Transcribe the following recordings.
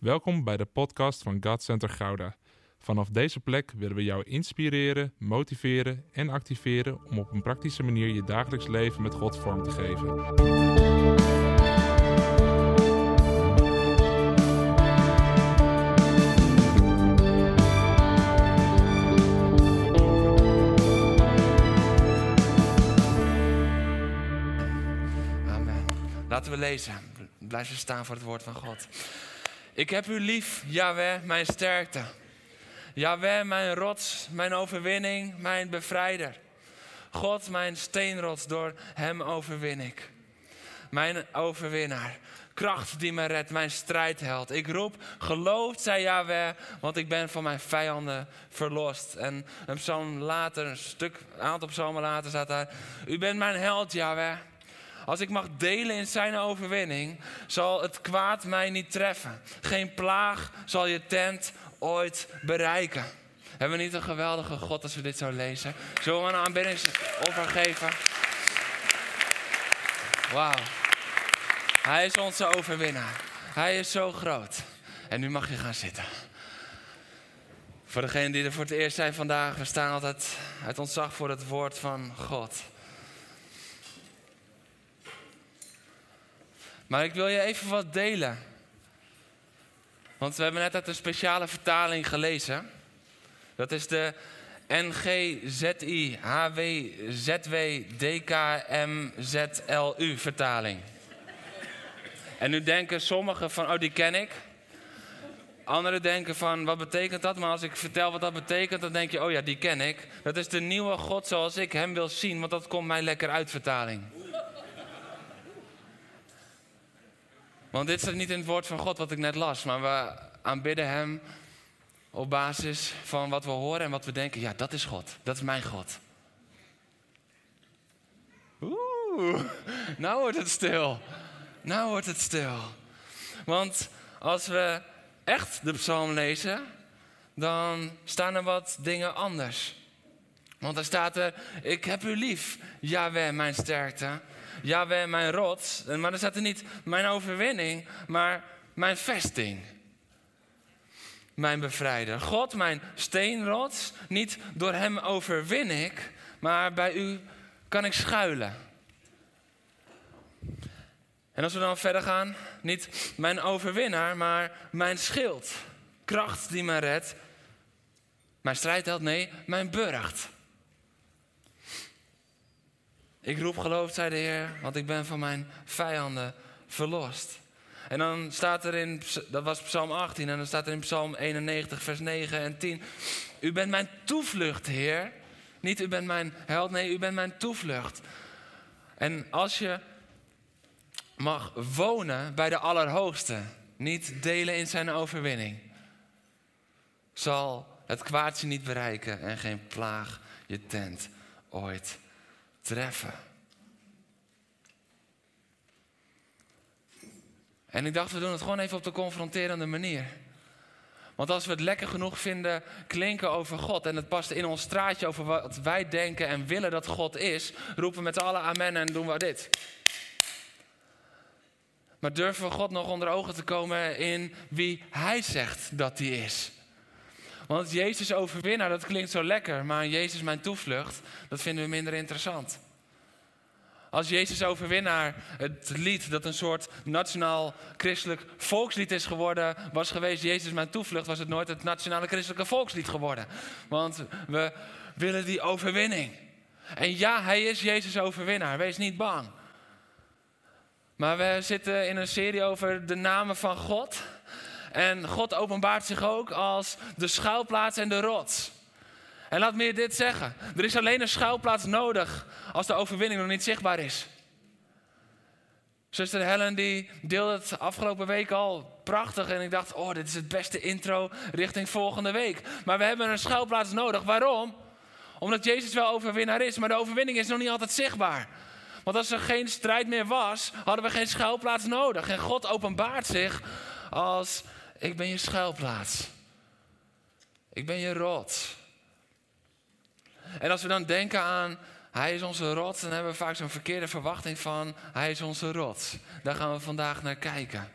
Welkom bij de podcast van God Center Gouda. Vanaf deze plek willen we jou inspireren, motiveren en activeren om op een praktische manier je dagelijks leven met God vorm te geven. Amen. Laten we lezen. Blijven staan voor het woord van God. Ik heb u lief, Yahweh, mijn sterkte. Yahweh, mijn rots, mijn overwinning, mijn bevrijder. God, mijn steenrots, door hem overwin ik. Mijn overwinnaar. Kracht die me redt, mijn strijdheld. Ik roep, geloofd zij Yahweh, want ik ben van mijn vijanden verlost. En een psalm later, een stuk, een aantal psalmen later staat daar. U bent mijn held, Yahweh. Als ik mag delen in zijn overwinning, zal het kwaad mij niet treffen. Geen plaag zal je tent ooit bereiken. Hebben we niet een geweldige God als we dit zo lezen? Zullen we een aanbiddingsoffer geven? Wauw. Hij is onze overwinnaar. Hij is zo groot. En nu mag je gaan zitten. Voor degenen die er voor het eerst zijn vandaag, we staan altijd uit ontzag voor het woord van God. Maar ik wil je even wat delen. Want we hebben net uit een speciale vertaling gelezen. Dat is de NGZI HWZW DKMZLU vertaling. En nu denken sommigen van, oh die ken ik. Anderen denken van, wat betekent dat? Maar als ik vertel wat dat betekent, dan denk je, oh ja, die ken ik. Dat is de nieuwe God zoals ik hem wil zien, want dat komt mij lekker uit vertaling. Want dit staat niet in het woord van God wat ik net las, maar we aanbidden Hem op basis van wat we horen en wat we denken. Ja, dat is God. Dat is mijn God. Oeh, nou wordt het stil. Nou wordt het stil. Want als we echt de psalm lezen, dan staan er wat dingen anders. Want er staat er, ik heb u lief, Yahweh, mijn sterkte. Yahweh, mijn rots. Maar er staat er niet mijn overwinning, maar mijn vesting. Mijn bevrijder. God, mijn steenrots. Niet door hem overwin ik, maar bij u kan ik schuilen. En als we dan verder gaan, niet mijn overwinnaar, maar mijn schild. Kracht die me redt. Mijn strijdheld, nee, mijn burcht. Ik roep geloof, zei de Heer, want ik ben van mijn vijanden verlost. En dan staat er in, dat was Psalm 18, en dan staat er in Psalm 91, vers 9 en 10. U bent mijn toevlucht, Heer. Niet u bent mijn held, nee, u bent mijn toevlucht. En als je mag wonen bij de Allerhoogste, niet delen in zijn overwinning, zal het kwaad je niet bereiken en geen plaag je tent ooit En ik dacht, we doen het gewoon even op de confronterende manier. Want als we het lekker genoeg vinden klinken over God en het past in ons straatje over wat wij denken en willen dat God is, roepen we met alle amen en doen we dit. Maar durven we God nog onder ogen te komen in wie Hij zegt dat Hij is? Want Jezus overwinnaar, dat klinkt zo lekker, maar Jezus mijn toevlucht, dat vinden we minder interessant. Als Jezus overwinnaar het lied dat een soort nationaal christelijk volkslied is geworden, was geweest Jezus mijn toevlucht, was het nooit het nationale christelijke volkslied geworden. Want we willen die overwinning. En ja, hij is Jezus overwinnaar, wees niet bang. Maar we zitten in een serie over de namen van God. En God openbaart zich ook als de schuilplaats en de rots. En laat me je dit zeggen. Er is alleen een schuilplaats nodig als de overwinning nog niet zichtbaar is. Zuster Helen die deelde het afgelopen week al prachtig. En ik dacht, oh, dit is het beste intro richting volgende week. Maar we hebben een schuilplaats nodig. Waarom? Omdat Jezus wel overwinnaar is, maar de overwinning is nog niet altijd zichtbaar. Want als er geen strijd meer was, hadden we geen schuilplaats nodig. En God openbaart zich als ik ben je schuilplaats. Ik ben je rot. En als we dan denken aan hij is onze rots, dan hebben we vaak zo'n verkeerde verwachting van hij is onze rots. Daar gaan we vandaag naar kijken.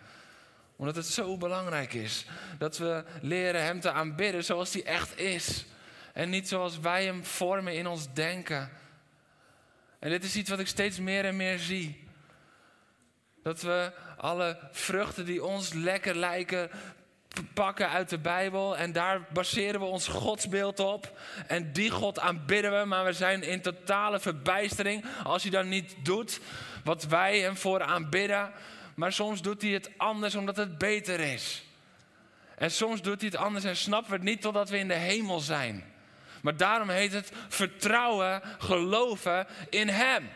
Omdat het zo belangrijk is dat we leren Hem te aanbidden zoals Hij echt is. En niet zoals wij Hem vormen in ons denken. En dit is iets wat ik steeds meer en meer zie. Dat we alle vruchten die ons lekker lijken pakken uit de Bijbel en daar baseren we ons godsbeeld op. En die God aanbidden we, maar we zijn in totale verbijstering als hij dan niet doet wat wij hem voor aanbidden. Maar soms doet hij het anders omdat het beter is. En soms doet hij het anders en snappen we het niet totdat we in de hemel zijn. Maar daarom heet het vertrouwen, geloven in Hem.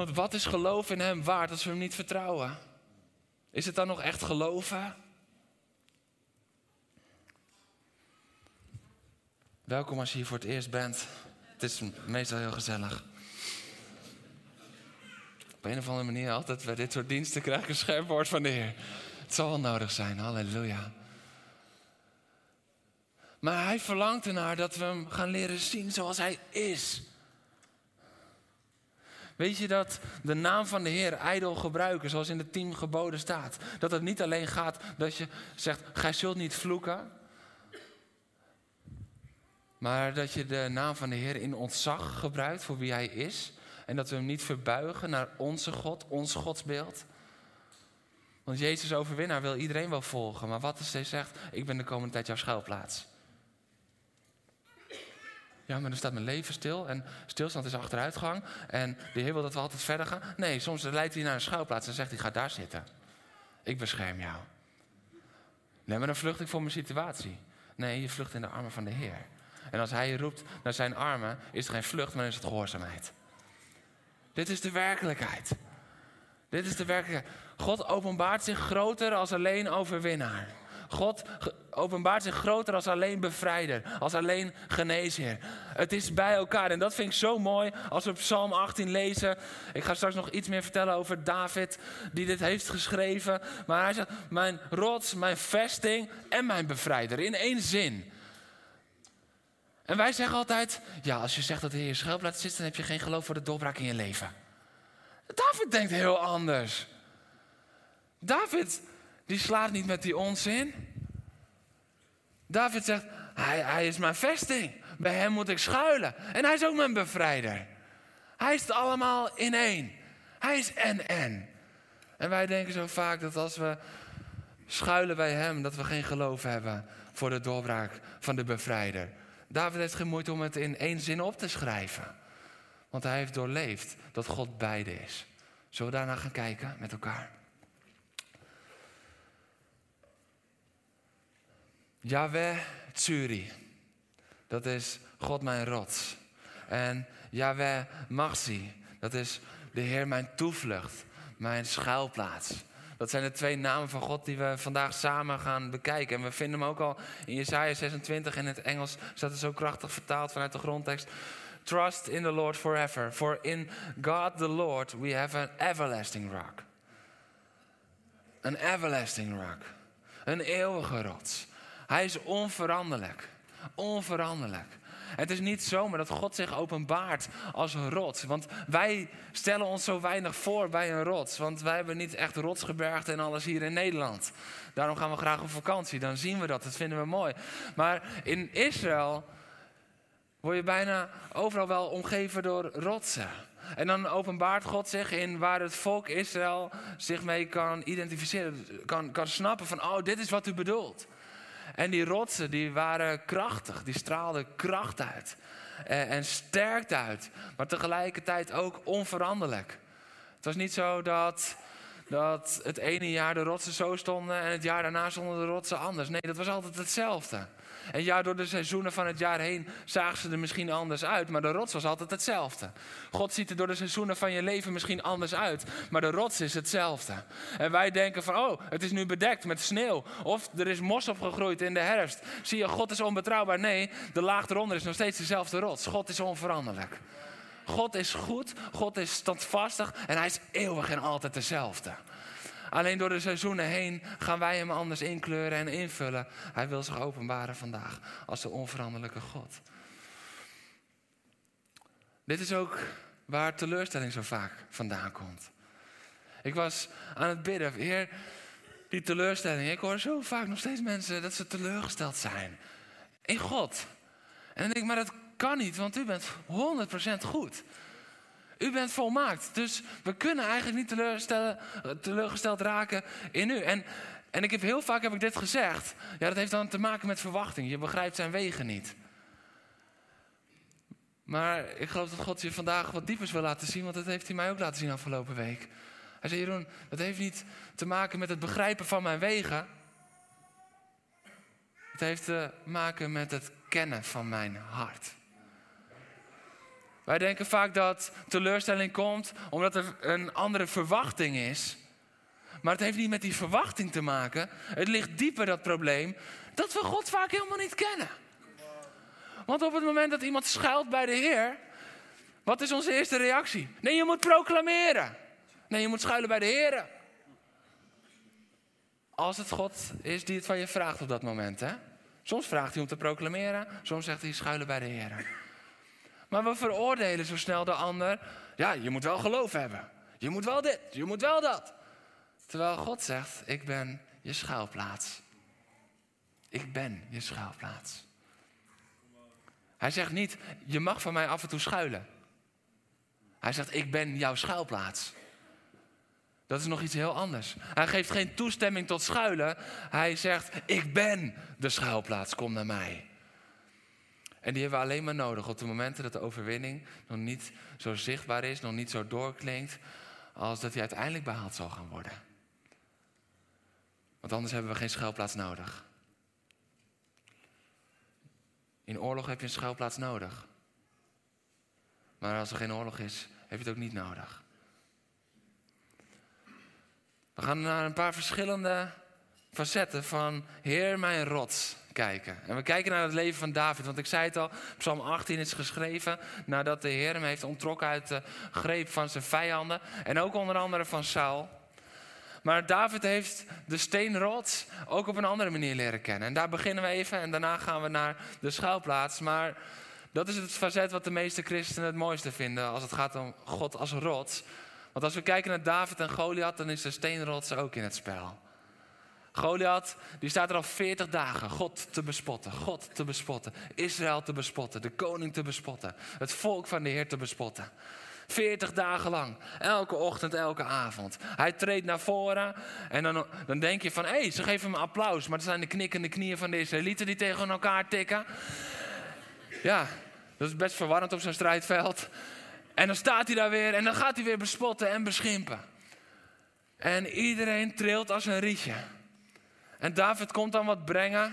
Want wat is geloof in Hem waard als we Hem niet vertrouwen? Is het dan nog echt geloven? Welkom als je hier voor het eerst bent. Het is meestal heel gezellig. Op een of andere manier altijd bij dit soort diensten krijg ik een scherp woord van de Heer. Het zal wel nodig zijn, halleluja. Maar hij verlangt ernaar dat we hem gaan leren zien zoals hij is. Weet je dat de naam van de Heer ijdel gebruiken, zoals in de tien geboden staat? Dat het niet alleen gaat dat je zegt, gij zult niet vloeken. Maar dat je de naam van de Heer in ontzag gebruikt voor wie hij is. En dat we hem niet verbuigen naar onze God, ons godsbeeld. Want Jezus overwinnaar wil iedereen wel volgen. Maar wat als hij zegt, ik ben de komende tijd jouw schuilplaats. Ja, maar dan staat mijn leven stil en stilstand is achteruitgang. En de Heer wil dat we altijd verder gaan. Nee, soms leidt hij naar een schuilplaats en zegt hij, ga daar zitten. Ik bescherm jou. Nee, maar dan vlucht ik voor mijn situatie. Nee, je vlucht in de armen van de Heer. En als hij je roept naar zijn armen, is het geen vlucht, maar is het gehoorzaamheid. Dit is de werkelijkheid. Dit is de werkelijkheid. God openbaart zich groter als alleen overwinnaar. God openbaart zich groter als alleen bevrijder, als alleen geneesheer. Het is bij elkaar en dat vind ik zo mooi als we Psalm 18 lezen. Ik ga straks nog iets meer vertellen over David die dit heeft geschreven. Maar hij zegt, mijn rots, mijn vesting en mijn bevrijder in één zin. En wij zeggen altijd, ja als je zegt dat de Heer je schuilplaats zit, dan heb je geen geloof voor de doorbraak in je leven. David denkt heel anders. David die slaat niet met die onzin. David zegt, hij, is mijn vesting. Bij hem moet ik schuilen. En hij is ook mijn bevrijder. Hij is het allemaal in één. Hij is en en. En wij denken zo vaak dat als we schuilen bij hem, dat we geen geloof hebben voor de doorbraak van de bevrijder. David heeft geen moeite om het in één zin op te schrijven. Want hij heeft doorleefd dat God beide is. Zullen we daarna gaan kijken met elkaar? Yahweh Tsuri. Dat is God mijn rots. En Yahweh Magsi. Dat is de Heer mijn toevlucht. Mijn schuilplaats. Dat zijn de twee namen van God die we vandaag samen gaan bekijken. En we vinden hem ook al in Jesaja 26 in het Engels. Staat er zo krachtig vertaald vanuit de grondtekst. Trust in the Lord forever. For in God the Lord we have an everlasting rock. Een everlasting rock. Een eeuwige rots. Hij is onveranderlijk. Onveranderlijk. Het is niet zomaar dat God zich openbaart als een rots. Want wij stellen ons zo weinig voor bij een rots. Want wij hebben niet echt rotsgebergte en alles hier in Nederland. Daarom gaan we graag op vakantie. Dan zien we dat. Dat vinden we mooi. Maar in Israël word je bijna overal wel omgeven door rotsen. En dan openbaart God zich in waar het volk Israël zich mee kan identificeren. Kan, kan snappen van, oh, dit is wat u bedoelt. En die rotsen die waren krachtig, die straalden kracht uit. En, en sterkte uit, maar tegelijkertijd ook onveranderlijk. Het was niet zo dat, dat het ene jaar de rotsen zo stonden en het jaar daarna stonden de rotsen anders. Nee, dat was altijd hetzelfde. En ja, door de seizoenen van het jaar heen zagen ze er misschien anders uit, maar de rots was altijd hetzelfde. God ziet er door de seizoenen van je leven misschien anders uit, maar de rots is hetzelfde. En wij denken van, oh, het is nu bedekt met sneeuw. Of er is mos opgegroeid in de herfst. Zie je, God is onbetrouwbaar. Nee, de laag eronder is nog steeds dezelfde rots. God is onveranderlijk. God is goed, God is standvastig en hij is eeuwig en altijd dezelfde. Alleen door de seizoenen heen gaan wij hem anders inkleuren en invullen. Hij wil zich openbaren vandaag als de onveranderlijke God. Dit is ook waar teleurstelling zo vaak vandaan komt. Ik was aan het bidden. Heer, die teleurstelling. Ik hoor zo vaak nog steeds mensen dat ze teleurgesteld zijn. In God. En dan denk ik, maar dat kan niet, want u bent 100% goed. U bent volmaakt. Dus we kunnen eigenlijk niet teleurgesteld raken in u. En, en ik heb heel vaak heb ik dit gezegd. Ja, dat heeft dan te maken met verwachting. Je begrijpt zijn wegen niet. Maar ik geloof dat God je vandaag wat diepers wil laten zien, want dat heeft hij mij ook laten zien afgelopen week. Hij zei, Jeroen, dat heeft niet te maken met het begrijpen van mijn wegen. Het heeft te maken met het kennen van mijn hart. Wij denken vaak dat teleurstelling komt omdat er een andere verwachting is. Maar het heeft niet met die verwachting te maken. Het ligt dieper, dat probleem, dat we God vaak helemaal niet kennen. Want op het moment dat iemand schuilt bij de Heer, wat is onze eerste reactie? Nee, je moet proclameren. Nee, je moet schuilen bij de Heer. Als het God is die het van je vraagt op dat moment. Hè? Soms vraagt hij om te proclameren, soms zegt hij schuilen bij de Heer. Maar we veroordelen zo snel de ander. Ja, je moet wel geloof hebben. Je moet wel dit, je moet wel dat. Terwijl God zegt, ik ben je schuilplaats. Ik ben je schuilplaats. Hij zegt niet, je mag van mij af en toe schuilen. Hij zegt, ik ben jouw schuilplaats. Dat is nog iets heel anders. Hij geeft geen toestemming tot schuilen. Hij zegt, ik ben de schuilplaats, kom naar mij. En die hebben we alleen maar nodig op de momenten dat de overwinning nog niet zo zichtbaar is, nog niet zo doorklinkt, als dat die uiteindelijk behaald zal gaan worden. Want anders hebben we geen schuilplaats nodig. In oorlog heb je een schuilplaats nodig. Maar als er geen oorlog is, heb je het ook niet nodig. We gaan naar een paar verschillende facetten van Heer mijn rots kijken. En we kijken naar het leven van David. Want ik zei het al, Psalm 18 is geschreven nadat de Heer hem heeft ontrokken uit de greep van zijn vijanden. En ook onder andere van Saul. Maar David heeft de steenrots ook op een andere manier leren kennen. En daar beginnen we even en daarna gaan we naar de schuilplaats. Maar dat is het facet wat de meeste christenen het mooiste vinden als het gaat om God als rots. Want als we kijken naar David en Goliath, dan is de steenrots ook in het spel. Goliath, die staat er al 40 dagen God te bespotten, God te bespotten, Israël te bespotten, de koning te bespotten, het volk van de Heer te bespotten. 40 dagen lang, elke ochtend, elke avond. Hij treedt naar voren en dan, dan denk je van, hé, hey, ze geven hem applaus, maar het zijn de knikkende knieën van de Israëlieten die tegen elkaar tikken. Ja, dat is best verwarrend op zo'n strijdveld. En dan staat hij daar weer en dan gaat hij weer bespotten en beschimpen. En iedereen trilt als een rietje. En David komt dan wat brengen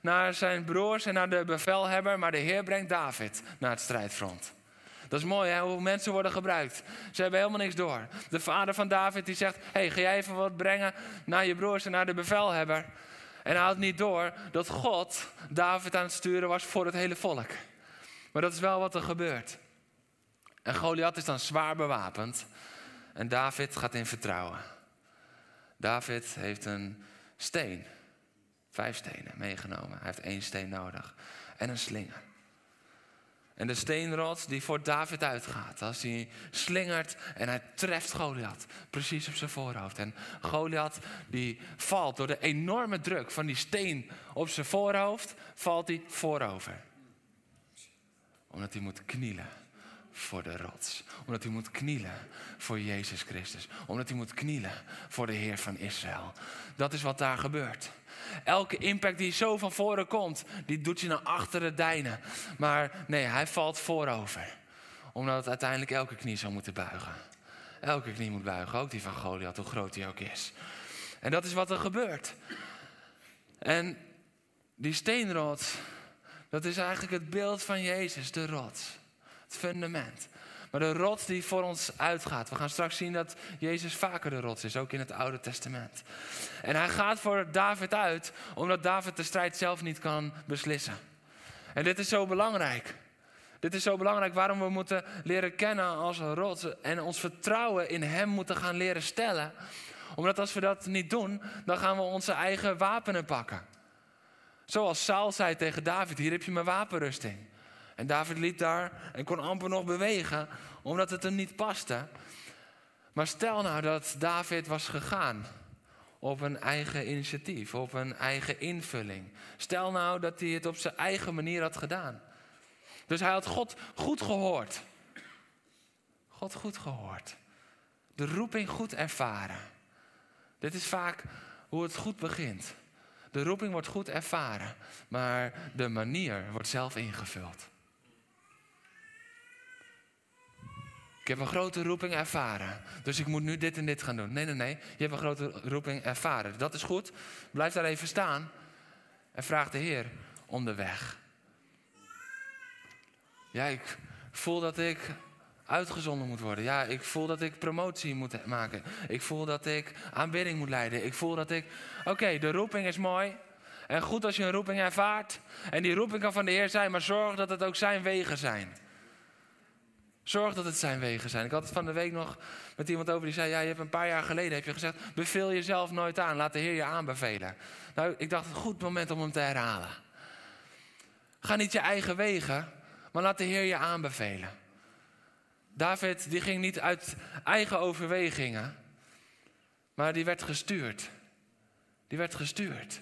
naar zijn broers en naar de bevelhebber, maar de Heer brengt David naar het strijdfront. Dat is mooi, hè, hoe mensen worden gebruikt. Ze hebben helemaal niks door. De vader van David die zegt: hey, ga jij even wat brengen naar je broers en naar de bevelhebber. En hij houdt niet door dat God David aan het sturen was voor het hele volk. Maar dat is wel wat er gebeurt. En Goliath is dan zwaar bewapend. En David gaat in vertrouwen. David heeft een steen. Vijf stenen meegenomen. Hij heeft één steen nodig. En een slinger. En de steenrots die voor David uitgaat. Als hij slingert en hij treft Goliath. Precies op zijn voorhoofd. En Goliath die valt door de enorme druk van die steen op zijn voorhoofd. Valt hij voorover. Omdat hij moet knielen voor de rots. Omdat hij moet knielen voor Jezus Christus. Omdat hij moet knielen voor de Heer van Israël. Dat is wat daar gebeurt. Elke impact die zo van voren komt, die doet je naar achteren dijnen. Maar nee, hij valt voorover. Omdat uiteindelijk elke knie zou moeten buigen. Elke knie moet buigen, ook die van Goliath, hoe groot die ook is. En dat is wat er gebeurt. En die steenrots, dat is eigenlijk het beeld van Jezus, de rots. Het fundament. Maar de rots die voor ons uitgaat. We gaan straks zien dat Jezus vaker de rots is, ook in het Oude Testament. En hij gaat voor David uit, omdat David de strijd zelf niet kan beslissen. En dit is zo belangrijk. Dit is zo belangrijk waarom we moeten leren kennen als een rots en ons vertrouwen in Hem moeten gaan leren stellen. Omdat als we dat niet doen, dan gaan we onze eigen wapenen pakken. Zoals Saul zei tegen David: Hier heb je mijn wapenrusting. En David liep daar en kon amper nog bewegen, omdat het hem niet paste. Maar stel nou dat David was gegaan op een eigen initiatief, op een eigen invulling. Stel nou dat hij het op zijn eigen manier had gedaan. Dus hij had God goed gehoord. God goed gehoord. De roeping goed ervaren. Dit is vaak hoe het goed begint. De roeping wordt goed ervaren, maar de manier wordt zelf ingevuld. Ik heb een grote roeping ervaren, dus ik moet nu dit en dit gaan doen. Nee, nee, nee, je hebt een grote roeping ervaren. Dat is goed. Blijf daar even staan en vraag de Heer om de weg. Ja, ik voel dat ik uitgezonden moet worden. Ja, ik voel dat ik promotie moet maken. Ik voel dat ik aanbidding moet leiden. Ik voel dat ik. Oké, de roeping is mooi. En goed als je een roeping ervaart. En die roeping kan van de Heer zijn, maar zorg dat het ook zijn wegen zijn. Zorg dat het zijn wegen zijn. Ik had het van de week nog met iemand over die zei: Ja, je hebt een paar jaar geleden heb je gezegd: beveel jezelf nooit aan, laat de Heer je aanbevelen. Nou, ik dacht: goed moment om hem te herhalen. Ga niet je eigen wegen, maar laat de Heer je aanbevelen. David die ging niet uit eigen overwegingen, maar die werd gestuurd. Die werd gestuurd.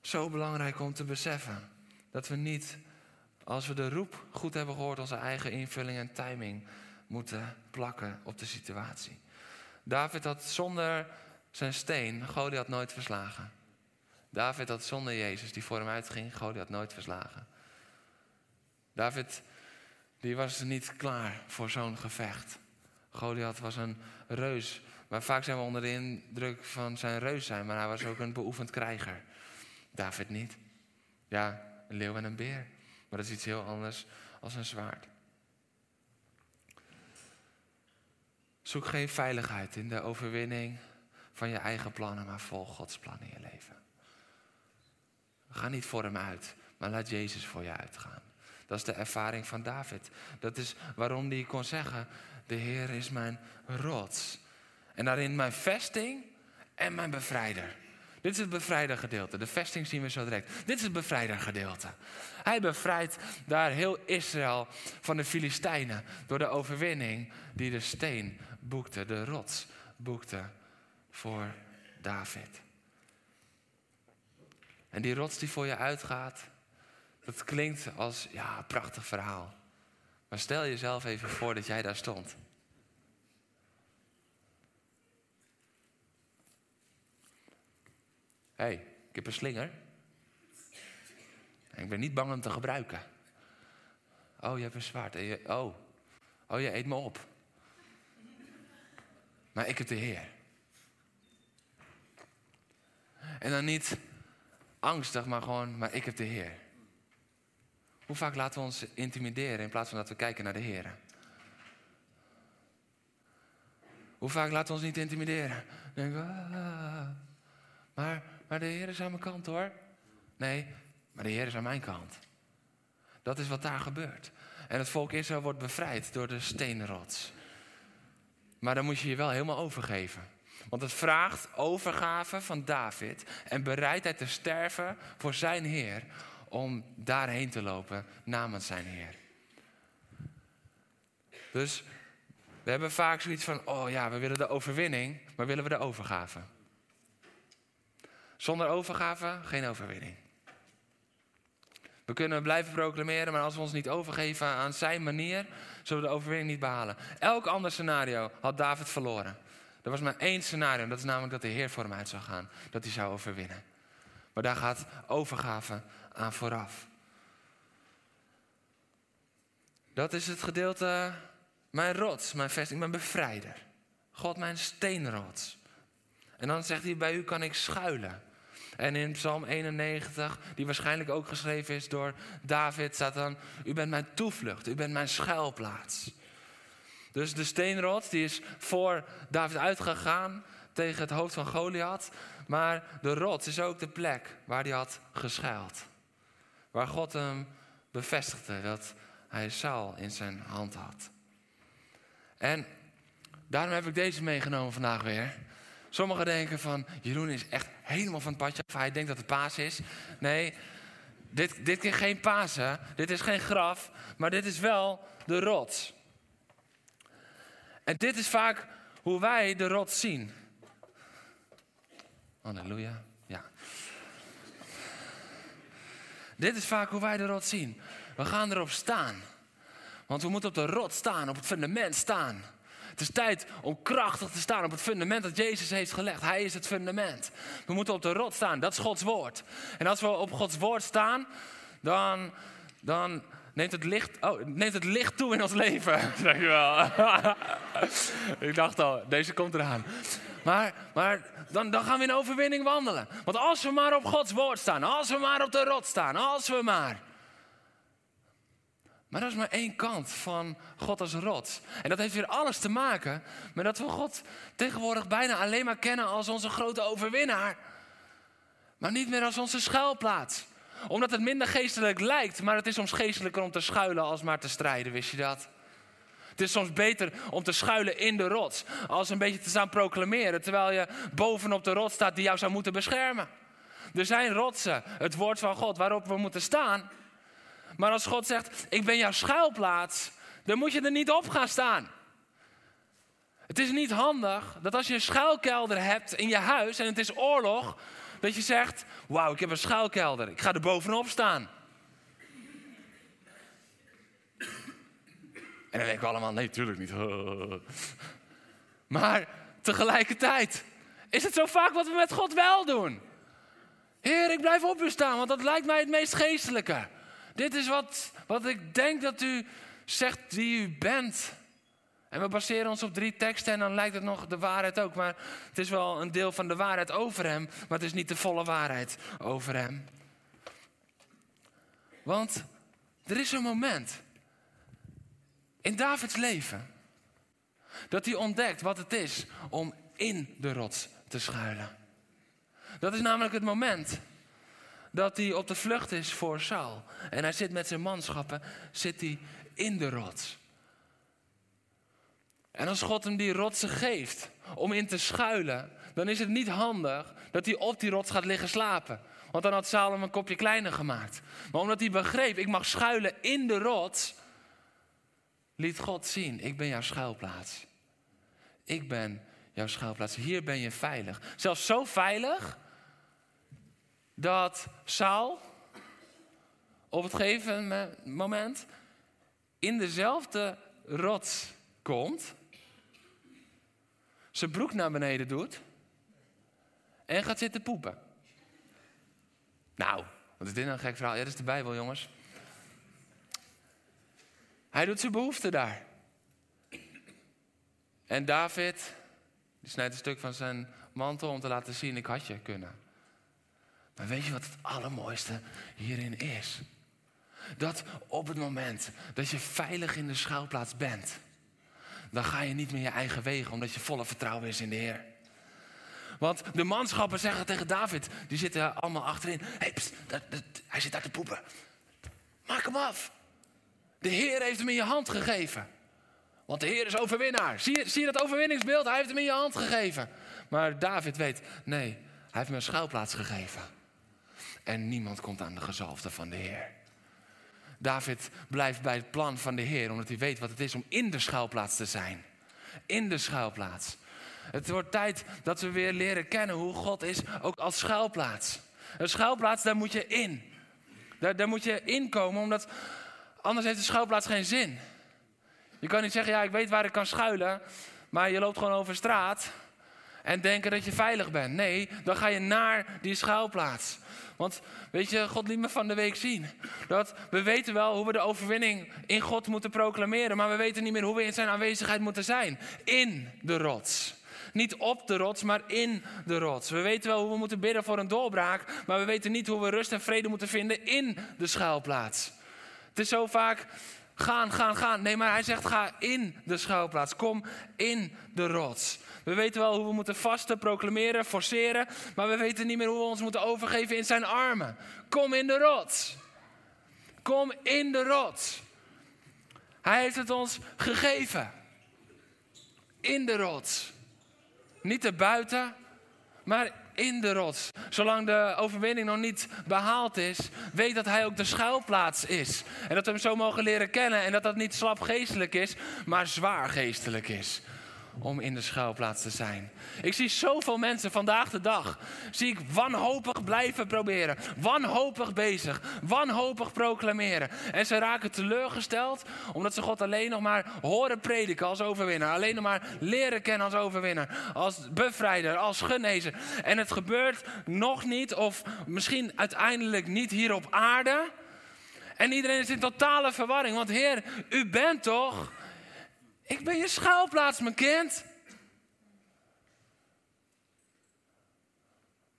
Zo belangrijk om te beseffen dat we niet, als we de roep goed hebben gehoord, onze eigen invulling en timing moeten plakken op de situatie. David had zonder zijn steen Goliath nooit verslagen. David had zonder Jezus die voor hem uitging, Goliath nooit verslagen. David die was niet klaar voor zo'n gevecht. Goliath was een reus. Maar vaak zijn we onder de indruk van zijn reus zijn, maar hij was ook een beoefend krijger. David niet. Ja, een leeuw en een beer. Maar dat is iets heel anders als een zwaard. Zoek geen veiligheid in de overwinning van je eigen plannen, maar volg Gods plan in je leven. Ga niet voor hem uit, maar laat Jezus voor je uitgaan. Dat is de ervaring van David. Dat is waarom hij kon zeggen: De Heer is mijn rots. En daarin mijn vesting en mijn bevrijder. Dit is het bevrijdergedeelte. De vesting zien we zo direct. Dit is het bevrijdergedeelte. Hij bevrijdt daar heel Israël van de Filistijnen door de overwinning die de steen boekte, de rots boekte voor David. En die rots die voor je uitgaat, dat klinkt als ja, een prachtig verhaal. Maar stel jezelf even voor dat jij daar stond. Hey, ik heb een slinger. ik ben niet bang om te gebruiken. Oh, je hebt een zwaard. Oh. oh, je eet me op. Maar ik heb de Heer. En dan niet angstig, maar gewoon, maar ik heb de Heer. Hoe vaak laten we ons intimideren in plaats van dat we kijken naar de Heer? Hoe vaak laten we ons niet intimideren? Denken, ah, maar, maar de Heer is aan mijn kant hoor. Nee, maar de Heer is aan mijn kant. Dat is wat daar gebeurt. En het volk Israël wordt bevrijd door de steenrots. Maar dan moet je je wel helemaal overgeven. Want het vraagt overgave van David en bereidheid te sterven voor zijn Heer om daarheen te lopen namens zijn Heer. Dus we hebben vaak zoiets van, oh ja, we willen de overwinning, maar willen we de overgave? Zonder overgave geen overwinning. We kunnen blijven proclameren, maar als we ons niet overgeven aan zijn manier, zullen we de overwinning niet behalen. Elk ander scenario had David verloren. Er was maar één scenario, dat is namelijk dat de Heer voor hem uit zou gaan, dat hij zou overwinnen. Maar daar gaat overgave aan vooraf. Dat is het gedeelte, mijn rots, mijn vesting, mijn bevrijder. God, mijn steenrots. En dan zegt hij, bij u kan ik schuilen. En in Psalm 91, die waarschijnlijk ook geschreven is door David, staat dan: U bent mijn toevlucht, u bent mijn schuilplaats. Dus de steenrots die is voor David uitgegaan tegen het hoofd van Goliath. Maar de rots is ook de plek waar hij had geschuild. Waar God hem bevestigde dat hij Saul in zijn hand had. En daarom heb ik deze meegenomen vandaag weer. Sommigen denken van, Jeroen is echt helemaal van het padje af. Hij denkt dat het paas is. Nee, dit, dit is geen Pasen. Dit is geen graf. Maar dit is wel de rots. En dit is vaak hoe wij de rots zien. Halleluja. Ja. Dit is vaak hoe wij de rots zien. We gaan erop staan. Want we moeten op de rot staan, op het fundament staan. Het is tijd om krachtig te staan op het fundament dat Jezus heeft gelegd. Hij is het fundament. We moeten op de rot staan, dat is Gods woord. En als we op Gods woord staan, dan, dan neemt, het licht, oh, neemt het licht toe in ons leven. Dankjewel. Ik dacht al, deze komt eraan. Maar, maar dan, dan gaan we in overwinning wandelen. Want als we maar op Gods woord staan, als we maar op de rot staan, als we maar. Maar dat is maar één kant van God als rots. En dat heeft weer alles te maken met dat we God tegenwoordig bijna alleen maar kennen als onze grote overwinnaar. Maar niet meer als onze schuilplaats. Omdat het minder geestelijk lijkt, maar het is soms geestelijker om te schuilen als maar te strijden, wist je dat? Het is soms beter om te schuilen in de rots, als een beetje te staan proclameren, terwijl je bovenop de rots staat die jou zou moeten beschermen. Er zijn rotsen, het woord van God, waarop we moeten staan. Maar als God zegt, ik ben jouw schuilplaats, dan moet je er niet op gaan staan. Het is niet handig dat als je een schuilkelder hebt in je huis en het is oorlog, dat je zegt, wauw, ik heb een schuilkelder, ik ga er bovenop staan. En dan denken we allemaal, nee, tuurlijk niet. Maar tegelijkertijd is het zo vaak wat we met God wel doen. Heer, ik blijf op u staan, want dat lijkt mij het meest geestelijke. Dit is wat, wat ik denk dat u zegt wie u bent. En we baseren ons op drie teksten en dan lijkt het nog de waarheid ook. Maar het is wel een deel van de waarheid over hem, maar het is niet de volle waarheid over hem. Want er is een moment in Davids leven dat hij ontdekt wat het is om in de rots te schuilen. Dat is namelijk het moment dat hij op de vlucht is voor Saul. En hij zit met zijn manschappen, zit hij in de rots. En als God hem die rotsen geeft om in te schuilen, dan is het niet handig dat hij op die rots gaat liggen slapen. Want dan had Saul hem een kopje kleiner gemaakt. Maar omdat hij begreep, ik mag schuilen in de rots, liet God zien, ik ben jouw schuilplaats. Ik ben jouw schuilplaats. Hier ben je veilig. Zelfs zo veilig dat Saul op het gegeven moment in dezelfde rots komt, zijn broek naar beneden doet en gaat zitten poepen. Nou, wat is dit nou een gek verhaal? Ja, dat is de Bijbel, jongens. Hij doet zijn behoefte daar. En David, die snijdt een stuk van zijn mantel om te laten zien, ik had je kunnen. Maar weet je wat het allermooiste hierin is? Dat op het moment dat je veilig in de schuilplaats bent, dan ga je niet meer je eigen wegen, omdat je volle vertrouwen is in de Heer. Want de manschappen zeggen tegen David, die zitten allemaal achterin. Hey, dat, hij zit daar te poepen. Maak hem af. De Heer heeft hem in je hand gegeven. Want de Heer is overwinnaar. Zie je, zie je dat overwinningsbeeld? Hij heeft hem in je hand gegeven. Maar David weet, nee, hij heeft me een schuilplaats gegeven. En niemand komt aan de gezalfde van de Heer. David blijft bij het plan van de Heer, omdat hij weet wat het is om in de schuilplaats te zijn. In de schuilplaats. Het wordt tijd dat we weer leren kennen hoe God is, ook als schuilplaats. Een schuilplaats, daar moet je in. Daar, daar moet je inkomen, omdat anders heeft de schuilplaats geen zin. Je kan niet zeggen, ja, ik weet waar ik kan schuilen, maar je loopt gewoon over straat en denken dat je veilig bent. Nee, dan ga je naar die schuilplaats. Want weet je, God liet me van de week zien. Dat we weten wel hoe we de overwinning in God moeten proclameren. Maar we weten niet meer hoe we in zijn aanwezigheid moeten zijn. In de rots. Niet op de rots, maar in de rots. We weten wel hoe we moeten bidden voor een doorbraak. Maar we weten niet hoe we rust en vrede moeten vinden in de schuilplaats. Het is zo vaak gaan, gaan, gaan. Nee, maar hij zegt ga in de schuilplaats. Kom in de rots. We weten wel hoe we moeten vasten, proclameren, forceren. Maar we weten niet meer hoe we ons moeten overgeven in zijn armen. Kom in de rots. Kom in de rots. Hij heeft het ons gegeven. In de rots. Niet erbuiten, maar in de rots. Zolang de overwinning nog niet behaald is, weet dat hij ook de schuilplaats is. En dat we hem zo mogen leren kennen en dat dat niet slap geestelijk is, maar zwaar geestelijk is. Om in de schuilplaats te zijn. Ik zie zoveel mensen vandaag de dag. Zie ik wanhopig blijven proberen. Wanhopig bezig. Wanhopig proclameren. En ze raken teleurgesteld omdat ze God alleen nog maar horen prediken als overwinnaar. Alleen nog maar leren kennen als overwinnaar. Als bevrijder, als genezer. En het gebeurt nog niet of misschien uiteindelijk niet hier op aarde. En iedereen is in totale verwarring. Want Heer, u bent toch ik ben je schuilplaats, mijn kind.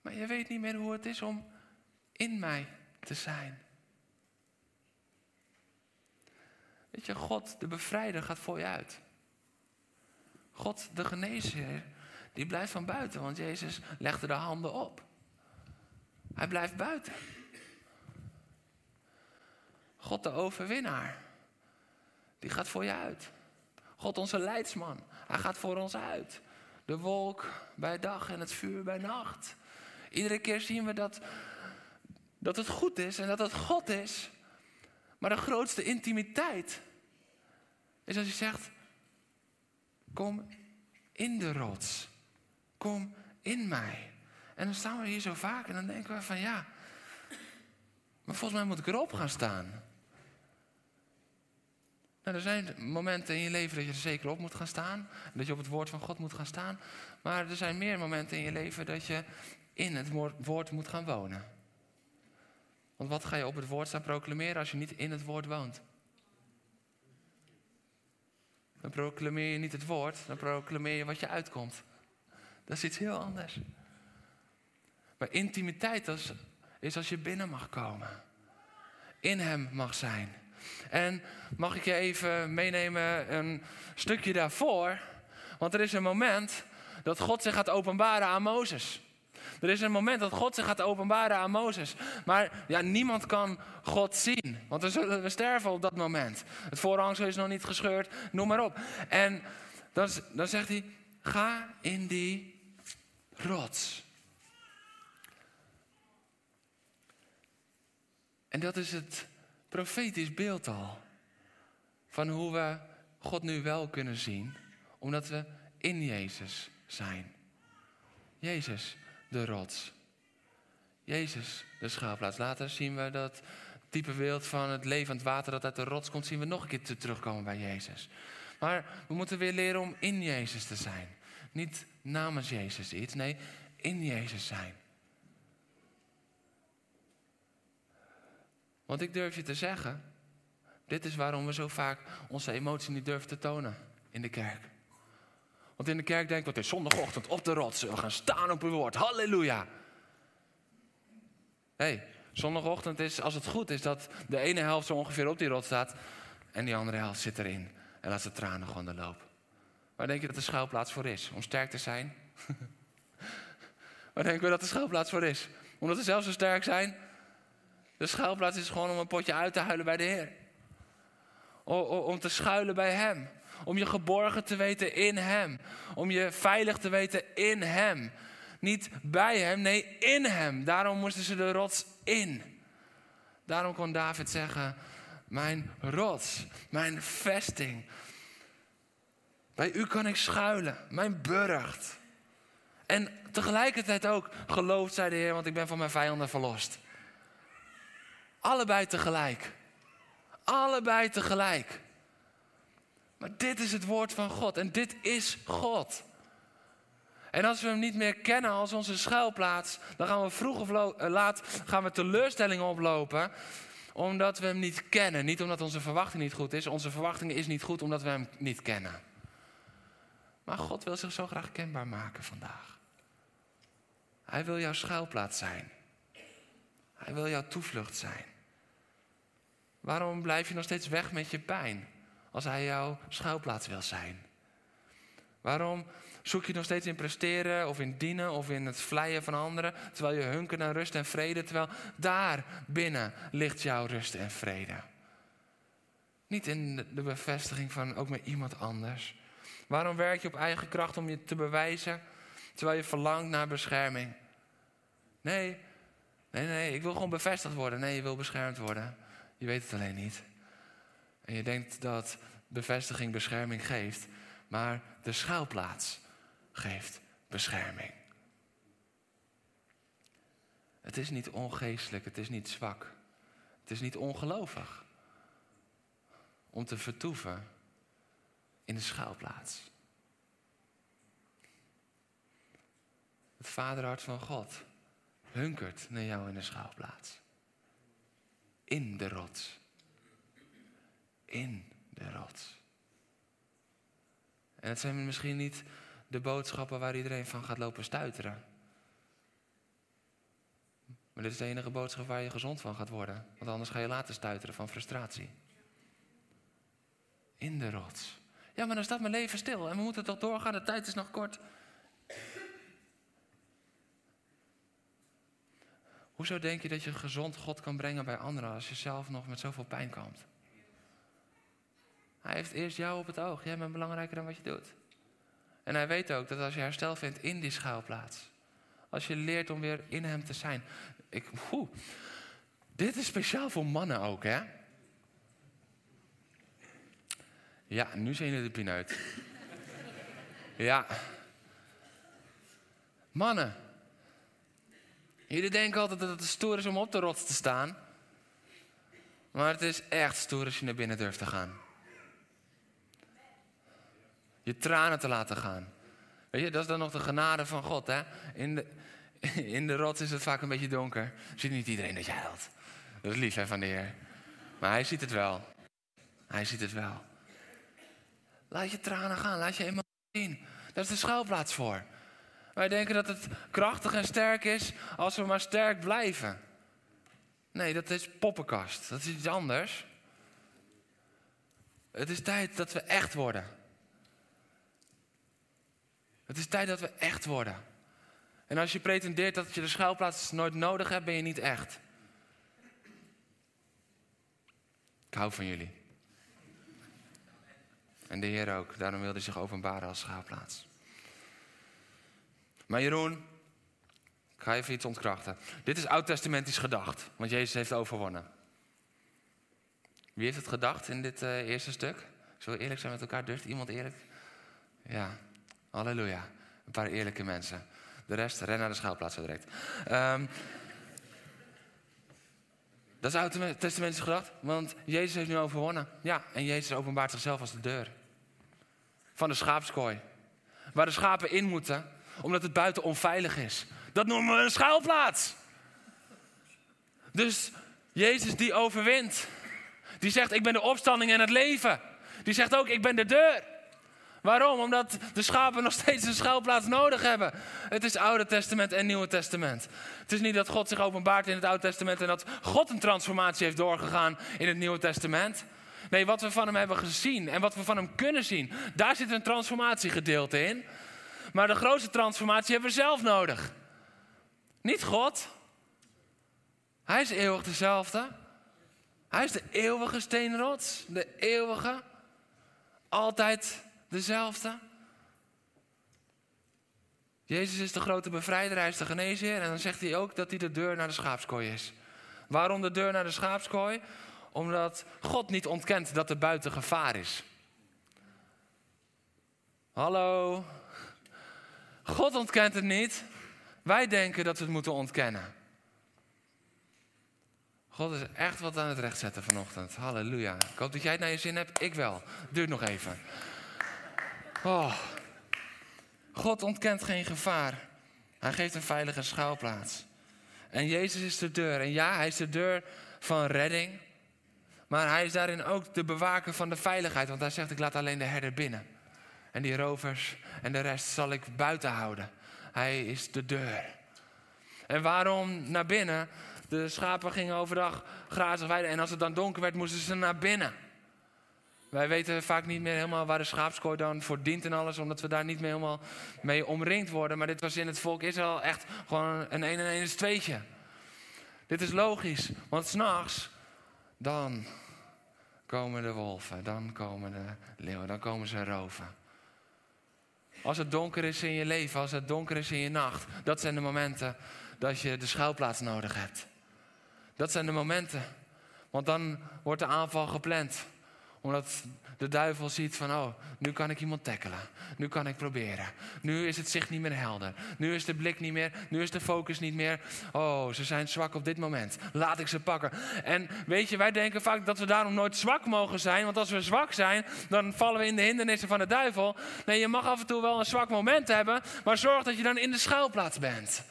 Maar je weet niet meer hoe het is om in mij te zijn. Weet je, God, de bevrijder, gaat voor je uit. God, de genezer, die blijft van buiten, want Jezus legde de handen op. Hij blijft buiten. God, de overwinnaar, die gaat voor je uit. God onze leidsman. Hij gaat voor ons uit. De wolk bij dag en het vuur bij nacht. Iedere keer zien we dat, dat het goed is en dat het God is. Maar de grootste intimiteit is als je zegt: Kom in de rots. Kom in mij. En dan staan we hier zo vaak en dan denken we van ja, maar volgens mij moet ik erop gaan staan. Nou, er zijn momenten in je leven dat je er zeker op moet gaan staan. Dat je op het woord van God moet gaan staan. Maar er zijn meer momenten in je leven dat je in het woord moet gaan wonen. Want wat ga je op het woord staan proclameren als je niet in het woord woont? Dan proclameer je niet het woord, dan proclameer je wat je uitkomt. Dat is iets heel anders. Maar intimiteit is, is als je binnen mag komen. In hem mag zijn. En mag ik je even meenemen een stukje daarvoor? Want er is een moment dat God zich gaat openbaren aan Mozes. Er is een moment dat God zich gaat openbaren aan Mozes. Maar ja, niemand kan God zien. Want we, we sterven op dat moment. Het voorhangsel is nog niet gescheurd, noem maar op. En dan zegt hij, ga in die rots. En dat is het profetisch beeld al. Van hoe we God nu wel kunnen zien, omdat we in Jezus zijn. Jezus, de rots. Jezus, de schuilplaats. Later zien we dat type beeld van het levend water dat uit de rots komt, zien we nog een keer terugkomen bij Jezus. Maar we moeten weer leren om in Jezus te zijn. Niet namens Jezus iets, nee, in Jezus zijn. Want ik durf je te zeggen, dit is waarom we zo vaak onze emotie niet durven te tonen in de kerk. Want in de kerk denken we, het is zondagochtend op de rots, we gaan staan op uw woord, halleluja. Hé, hey, zondagochtend is, als het goed is, dat de ene helft zo ongeveer op die rots staat en die andere helft zit erin en laat ze tranen gewoon de loop. Waar denk je dat de schuilplaats voor is? Om sterk te zijn? Waar denken we dat de schuilplaats voor is? Omdat we zelf zo sterk zijn? De schuilplaats is gewoon om een potje uit te huilen bij de Heer. Om te schuilen bij Hem. Om je geborgen te weten in Hem. Om je veilig te weten in Hem. Niet bij Hem, nee in Hem. Daarom moesten ze de rots in. Daarom kon David zeggen: Mijn rots, mijn vesting. Bij u kan ik schuilen, mijn burcht. En tegelijkertijd ook geloofd, zei de Heer, want ik ben van mijn vijanden verlost. Allebei tegelijk. Allebei tegelijk. Maar dit is het woord van God en dit is God. En als we hem niet meer kennen als onze schuilplaats, dan gaan we vroeg of eh, laat gaan we teleurstellingen oplopen omdat we hem niet kennen. Niet omdat onze verwachting niet goed is. Onze verwachting is niet goed omdat we hem niet kennen. Maar God wil zich zo graag kenbaar maken vandaag. Hij wil jouw schuilplaats zijn. Hij wil jouw toevlucht zijn. Waarom blijf je nog steeds weg met je pijn als hij jouw schuilplaats wil zijn? Waarom zoek je nog steeds in presteren of in dienen of in het vleien van anderen, terwijl je hunkert naar rust en vrede, terwijl daar binnen ligt jouw rust en vrede? Niet in de bevestiging van ook met iemand anders. Waarom werk je op eigen kracht om je te bewijzen, terwijl je verlangt naar bescherming? Nee, nee, nee, ik wil gewoon bevestigd worden. Nee, je wil beschermd worden. Je weet het alleen niet. En je denkt dat bevestiging bescherming geeft. maar de schuilplaats geeft bescherming. Het is niet ongeestelijk, het is niet zwak, het is niet ongelovig om te vertoeven in de schuilplaats. Het vaderhart van God hunkert naar jou in de schuilplaats. In de rots. In de rots. En het zijn misschien niet de boodschappen waar iedereen van gaat lopen stuiteren. Maar dit is de enige boodschap waar je gezond van gaat worden. Want anders ga je later stuiteren van frustratie. In de rots. Ja, maar dan staat mijn leven stil en we moeten toch doorgaan, de tijd is nog kort. Hoezo denk je dat je gezond God kan brengen bij anderen als je zelf nog met zoveel pijn komt? Hij heeft eerst jou op het oog. Jij bent belangrijker dan wat je doet. En hij weet ook dat als je herstel vindt in die schuilplaats, als je leert om weer in hem te zijn. Ik, dit is speciaal voor mannen ook, hè? Ja, nu zijn jullie de pineut. ja. Mannen. Jullie denken altijd dat het stoer is om op de rots te staan. Maar het is echt stoer als je naar binnen durft te gaan. Je tranen te laten gaan. Weet je, dat is dan nog de genade van God. Hè? In, de, in de rots is het vaak een beetje donker. Ziet niet iedereen dat je huilt. Dat is lief hè, van de Heer. Maar hij ziet het wel. Hij ziet het wel. Laat je tranen gaan, laat je emoties zien. Daar is de schuilplaats voor. Wij denken dat het krachtig en sterk is als we maar sterk blijven. Nee, dat is poppenkast. Dat is iets anders. Het is tijd dat we echt worden. Het is tijd dat we echt worden. En als je pretendeert dat je de schuilplaats nooit nodig hebt, ben je niet echt. Ik hou van jullie. En de Heer ook. Daarom wilde hij zich openbaren als schuilplaats. Maar Jeroen, ik ga even iets ontkrachten. Dit is oud-testamentisch gedacht, want Jezus heeft overwonnen. Wie heeft het gedacht in dit uh, eerste stuk? Zullen we eerlijk zijn met elkaar? Durft iemand eerlijk? Ja, halleluja. Een paar eerlijke mensen. De rest, ren naar de schaalplaats direct. Um, dat is oud-testamentisch gedacht, want Jezus heeft nu overwonnen. Ja, en Jezus openbaart zichzelf als de deur. Van de schaapskooi. Waar de schapen in moeten, omdat het buiten onveilig is. Dat noemen we een schuilplaats. Dus Jezus die overwint. Die zegt, ik ben de opstanding en het leven. Die zegt ook, ik ben de deur. Waarom? Omdat de schapen nog steeds een schuilplaats nodig hebben. Het is Oude Testament en Nieuwe Testament. Het is niet dat God zich openbaart in het Oude Testament en dat God een transformatie heeft doorgegaan in het Nieuwe Testament. Nee, wat we van hem hebben gezien en wat we van hem kunnen zien, daar zit een transformatiegedeelte in. Maar de grootste transformatie hebben we zelf nodig. Niet God. Hij is eeuwig dezelfde. Hij is de eeuwige steenrots. De eeuwige. Altijd dezelfde. Jezus is de grote bevrijder, hij is de geneesheer. En dan zegt hij ook dat hij de deur naar de schaapskooi is. Waarom de deur naar de schaapskooi? Omdat God niet ontkent dat er buiten gevaar is. Hallo, God ontkent het niet. Wij denken dat we het moeten ontkennen. God is echt wat aan het rechtzetten vanochtend. Halleluja. Ik hoop dat jij het naar je zin hebt. Ik wel. Duurt nog even. Oh. God ontkent geen gevaar. Hij geeft een veilige schuilplaats. En Jezus is de deur. En ja, hij is de deur van redding. Maar hij is daarin ook de bewaker van de veiligheid. Want hij zegt, ik laat alleen de herder binnen. En die rovers en de rest zal ik buiten houden. Hij is de deur. En waarom naar binnen? De schapen gingen overdag grazig weiden. En als het dan donker werd, moesten ze naar binnen. Wij weten vaak niet meer helemaal waar de schaapskooi dan voor dient en alles, omdat we daar niet meer helemaal mee omringd worden. Maar dit was in het volk Israël echt gewoon een 1 en 1 is tweetje. Dit is logisch, want s'nachts, dan komen de wolven, dan komen de leeuwen, dan komen ze roven. Als het donker is in je leven, als het donker is in je nacht, dat zijn de momenten dat je de schuilplaats nodig hebt. Dat zijn de momenten, want dan wordt de aanval gepland Omdat de duivel ziet van, oh, nu kan ik iemand tackelen. Nu kan ik proberen. Nu is het zicht niet meer helder. Nu is de blik niet meer. Nu is de focus niet meer. Oh, ze zijn zwak op dit moment. Laat ik ze pakken. En weet je, wij denken vaak dat we daarom nooit zwak mogen zijn. Want als we zwak zijn, dan vallen we in de hindernissen van de duivel. Nee, je mag af en toe wel een zwak moment hebben. Maar zorg dat je dan in de schuilplaats bent.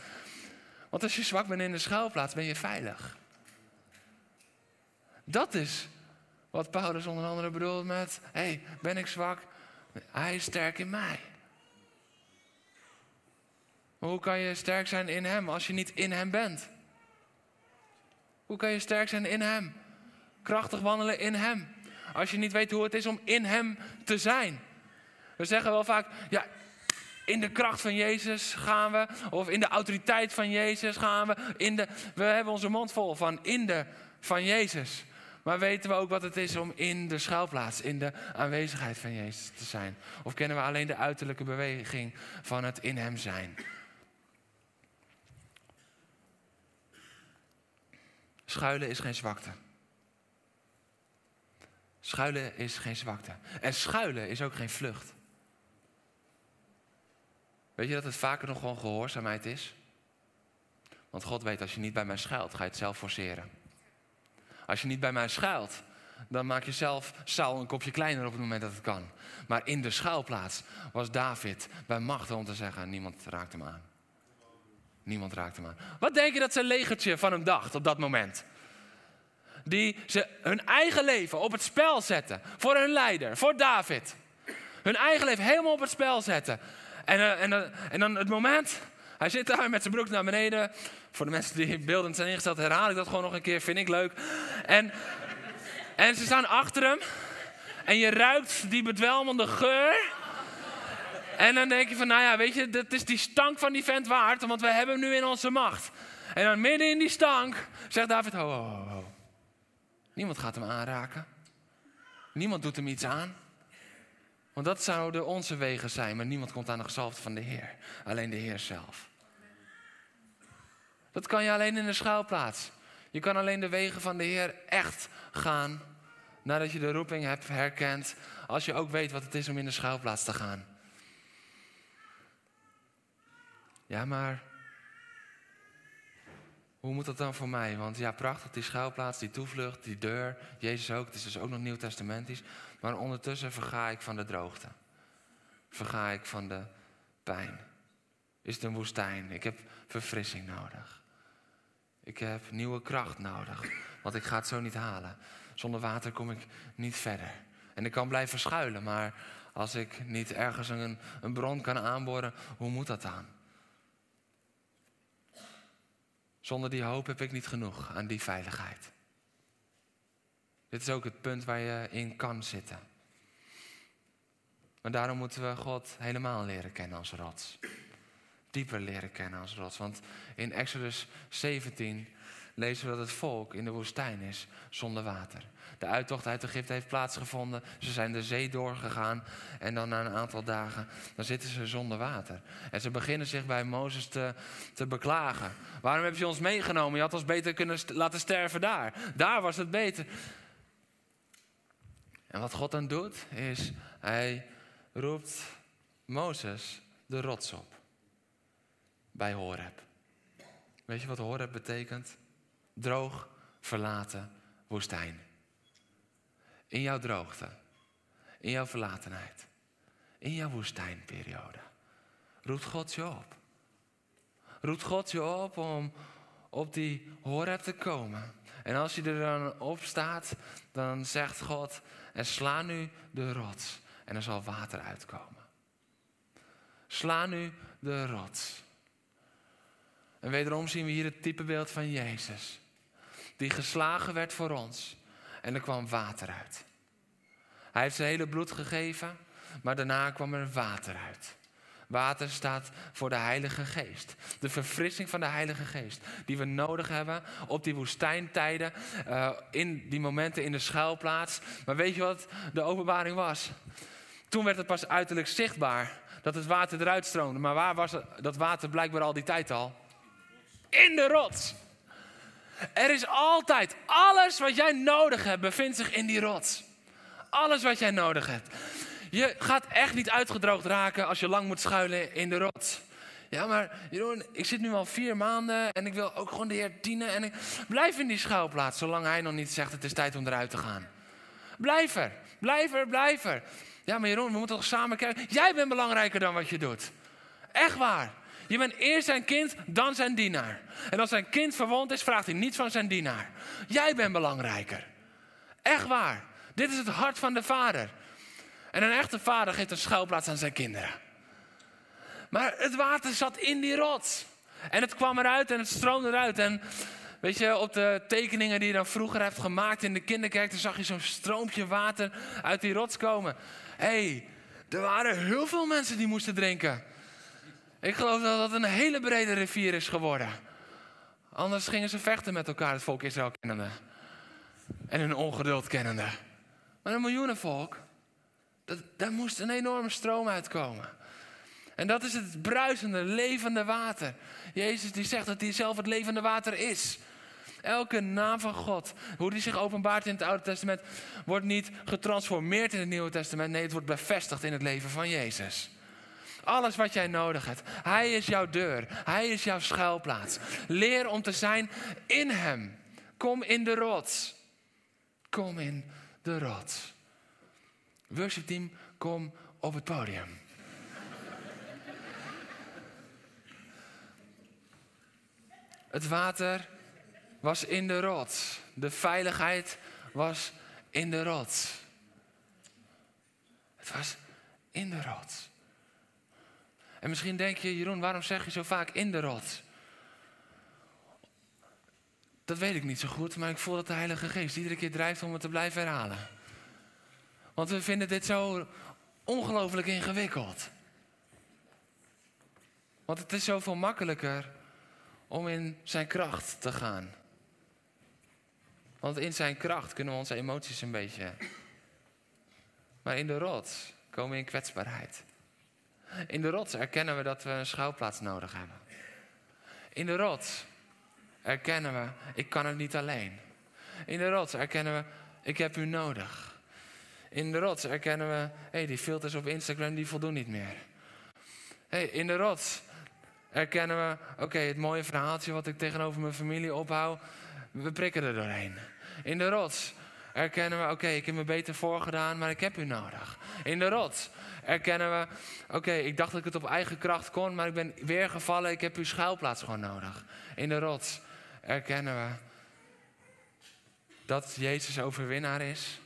Want als je zwak bent in de schuilplaats, ben je veilig. Dat is wat Paulus onder andere bedoelt met: hé, hey, ben ik zwak? Hij is sterk in mij. Hoe kan je sterk zijn in Hem als je niet in Hem bent? Hoe kan je sterk zijn in Hem? Krachtig wandelen in Hem. Als je niet weet hoe het is om in Hem te zijn. We zeggen wel vaak, ja, in de kracht van Jezus gaan we. Of in de autoriteit van Jezus gaan we. In de, we hebben onze mond vol van in de van Jezus. Maar weten we ook wat het is om in de schuilplaats, in de aanwezigheid van Jezus te zijn? Of kennen we alleen de uiterlijke beweging van het in Hem zijn? Schuilen is geen zwakte. Schuilen is geen zwakte. En schuilen is ook geen vlucht. Weet je dat het vaker nog gewoon gehoorzaamheid is? Want God weet, als je niet bij mij schuilt, ga je het zelf forceren. Als je niet bij mij schuilt, dan maak je zelf Saul een kopje kleiner op het moment dat het kan. Maar in de schuilplaats was David bij macht om te zeggen: niemand raakt hem aan. Niemand raakt hem aan. Wat denk je dat zijn legertje van hem dacht op dat moment? Die ze hun eigen leven op het spel zetten. Voor hun leider, voor David. Hun eigen leven helemaal op het spel zetten. En, uh, en, uh, en dan het moment, hij zit daar met zijn broek naar beneden. Voor de mensen die beeldend zijn ingesteld, herhaal ik dat gewoon nog een keer, vind ik leuk. En, en ze staan achter hem. En je ruikt die bedwelmende geur. En dan denk je van, nou ja, weet je, dat is die stank van die vent waard, want we hebben hem nu in onze macht. En dan midden in die stank zegt David, ho, ho, ho. Niemand gaat hem aanraken. Niemand doet hem iets aan. Want dat zouden onze wegen zijn, maar niemand komt aan de gezalfde van de Heer. Alleen de Heer zelf. Dat kan je alleen in de schuilplaats. Je kan alleen de wegen van de Heer echt gaan nadat je de roeping hebt herkend. Als je ook weet wat het is om in de schuilplaats te gaan. Ja, maar hoe moet dat dan voor mij? Want ja, prachtig, die schuilplaats, die toevlucht, die deur. Jezus ook, het is dus ook nog nieuw testamentisch. Maar ondertussen verga ik van de droogte. Verga ik van de pijn. Is het een woestijn? Ik heb verfrissing nodig. Ik heb nieuwe kracht nodig. Want ik ga het zo niet halen. Zonder water kom ik niet verder. En ik kan blijven schuilen, maar als ik niet ergens een, een bron kan aanboren, hoe moet dat dan? Zonder die hoop heb ik niet genoeg aan die veiligheid. Dit is ook het punt waar je in kan zitten. Maar daarom moeten we God helemaal leren kennen als rots. Dieper leren kennen als rots. Want in Exodus 17 lezen we dat het volk in de woestijn is zonder water. De uittocht uit Egypte heeft plaatsgevonden. Ze zijn de zee doorgegaan. En dan na een aantal dagen, dan zitten ze zonder water. En ze beginnen zich bij Mozes te, te beklagen. Waarom heb je ons meegenomen? Je had ons beter kunnen laten sterven daar. Daar was het beter. En wat God dan doet, is hij roept Mozes de rots op. Bij Horeb. Weet je wat Horeb betekent? Droog, verlaten, woestijn. In jouw droogte, in jouw verlatenheid, in jouw woestijnperiode, roept God je op. Roept God je op om op die Horeb te komen. En als je er dan op staat, dan zegt God, en sla nu de rots en er zal water uitkomen. Sla nu de rots. En wederom zien we hier het typebeeld van Jezus. Die geslagen werd voor ons. En er kwam water uit. Hij heeft zijn hele bloed gegeven, maar daarna kwam er water uit. Water staat voor de Heilige Geest. De verfrissing van de Heilige Geest. Die we nodig hebben op die woestijntijden. Uh, in die momenten in de schuilplaats. Maar weet je wat de openbaring was? Toen werd het pas uiterlijk zichtbaar dat het water eruit stroomde. Maar waar was dat water blijkbaar al die tijd al? In de rots. Er is altijd, alles wat jij nodig hebt, bevindt zich in die rots. Alles wat jij nodig hebt. Je gaat echt niet uitgedroogd raken als je lang moet schuilen in de rots. Ja, maar Jeroen, ik zit nu al vier maanden en ik wil ook gewoon de Heer dienen. En ik blijf in die schuilplaats, zolang Hij nog niet zegt het is tijd om eruit te gaan. Blijf er, blijf er, blijf er. Ja, maar Jeroen, we moeten toch samen kijken. Jij bent belangrijker dan wat je doet. Echt waar. Je bent eerst zijn kind, dan zijn dienaar. En als zijn kind verwond is, vraagt hij niets van zijn dienaar. Jij bent belangrijker. Echt waar. Dit is het hart van de vader. En een echte vader geeft een schuilplaats aan zijn kinderen. Maar het water zat in die rots. En het kwam eruit en het stroomde eruit. En weet je, op de tekeningen die je dan vroeger hebt gemaakt in de kinderkerk, dan zag je zo'n stroompje water uit die rots komen. Hé, hey, er waren heel veel mensen die moesten drinken. Ik geloof dat dat een hele brede rivier is geworden. Anders gingen ze vechten met elkaar, het volk Israël kennende. En hun ongeduld kennende. Maar een miljoenenvolk, dat, daar moest een enorme stroom uitkomen. En dat is het bruisende, levende water. Jezus die zegt dat hij zelf het levende water is. Elke naam van God, hoe die zich openbaart in het Oude Testament, wordt niet getransformeerd in het Nieuwe Testament. Nee, het wordt bevestigd in het leven van Jezus. Alles wat jij nodig hebt. Hij is jouw deur. Hij is jouw schuilplaats. Leer om te zijn in Hem. Kom in de rots. Kom in de rots. Worship team, kom op het podium. Het water was in de rots. De veiligheid was in de rots. Het was in de rots. En misschien denk je, Jeroen, waarom zeg je zo vaak in de rots? Dat weet ik niet zo goed, maar ik voel dat de Heilige Geest iedere keer drijft om het te blijven herhalen. Want we vinden dit zo ongelooflijk ingewikkeld. Want het is zoveel makkelijker om in zijn kracht te gaan. Want in zijn kracht kunnen we onze emoties een beetje. Maar in de rots komen we in kwetsbaarheid. In de rots erkennen we dat we een schouwplaats nodig hebben. In de rots erkennen we, ik kan het niet alleen. In de rots erkennen we, ik heb u nodig. In de rots erkennen we, hé, hey, die filters op Instagram die voldoen niet meer. Hey, in de rots erkennen we, oké, het mooie verhaaltje wat ik tegenover mijn familie ophoud, we prikken er doorheen. In de rots erkennen we, oké, ik heb me beter voorgedaan, maar ik heb u nodig. In de rots erkennen we, oké, ik dacht dat ik het op eigen kracht kon, maar ik ben weer gevallen, ik heb uw schuilplaats gewoon nodig. In de rots erkennen we dat Jezus overwinnaar is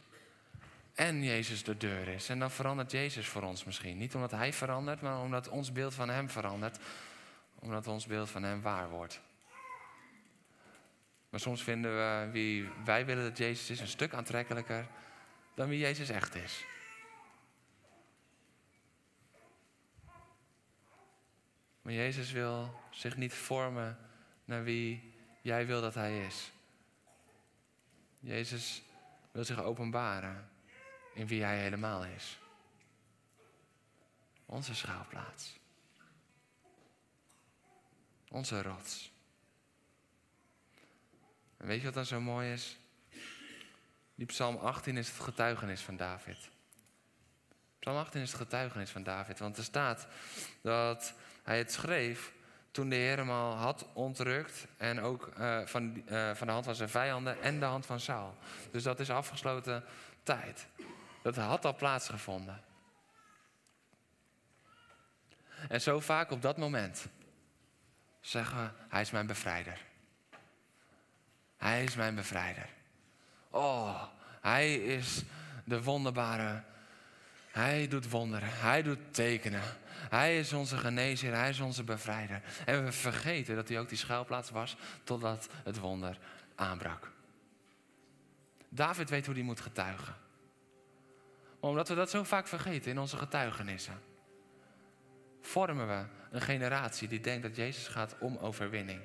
en Jezus de deur is. En dan verandert Jezus voor ons misschien. Niet omdat Hij verandert, maar omdat ons beeld van Hem verandert. Omdat ons beeld van Hem waar wordt. Maar soms vinden we wie wij willen dat Jezus is een stuk aantrekkelijker dan wie Jezus echt is. Maar Jezus wil zich niet vormen naar wie jij wil dat Hij is. Jezus wil zich openbaren in wie Hij helemaal is. Onze schaalplaats. Onze rots. En weet je wat dan zo mooi is? Die Psalm 18 is het getuigenis van David. Psalm 18 is het getuigenis van David, want er staat dat hij het schreef toen de Heer hem al had ontrukt en ook uh, van, uh, van de hand van zijn vijanden en de hand van Saul. Dus dat is afgesloten tijd. Dat had al plaatsgevonden. En zo vaak op dat moment zeggen we, hij is mijn bevrijder. Hij is mijn bevrijder. Oh, hij is de wonderbare. Hij doet wonderen. Hij doet tekenen. Hij is onze genezer. Hij is onze bevrijder. En we vergeten dat hij ook die schuilplaats was totdat het wonder aanbrak. David weet hoe hij moet getuigen. Omdat we dat zo vaak vergeten in onze getuigenissen, vormen we een generatie die denkt dat Jezus gaat om overwinning.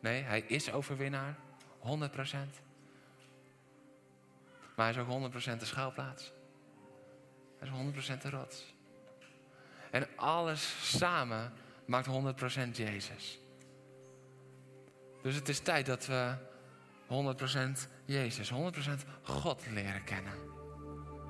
Nee, hij is overwinnaar. 100% Maar hij is ook 100% de schuilplaats. Hij is 100% de rots. En alles samen maakt 100% Jezus. Dus het is tijd dat we 100% Jezus, 100% God leren kennen.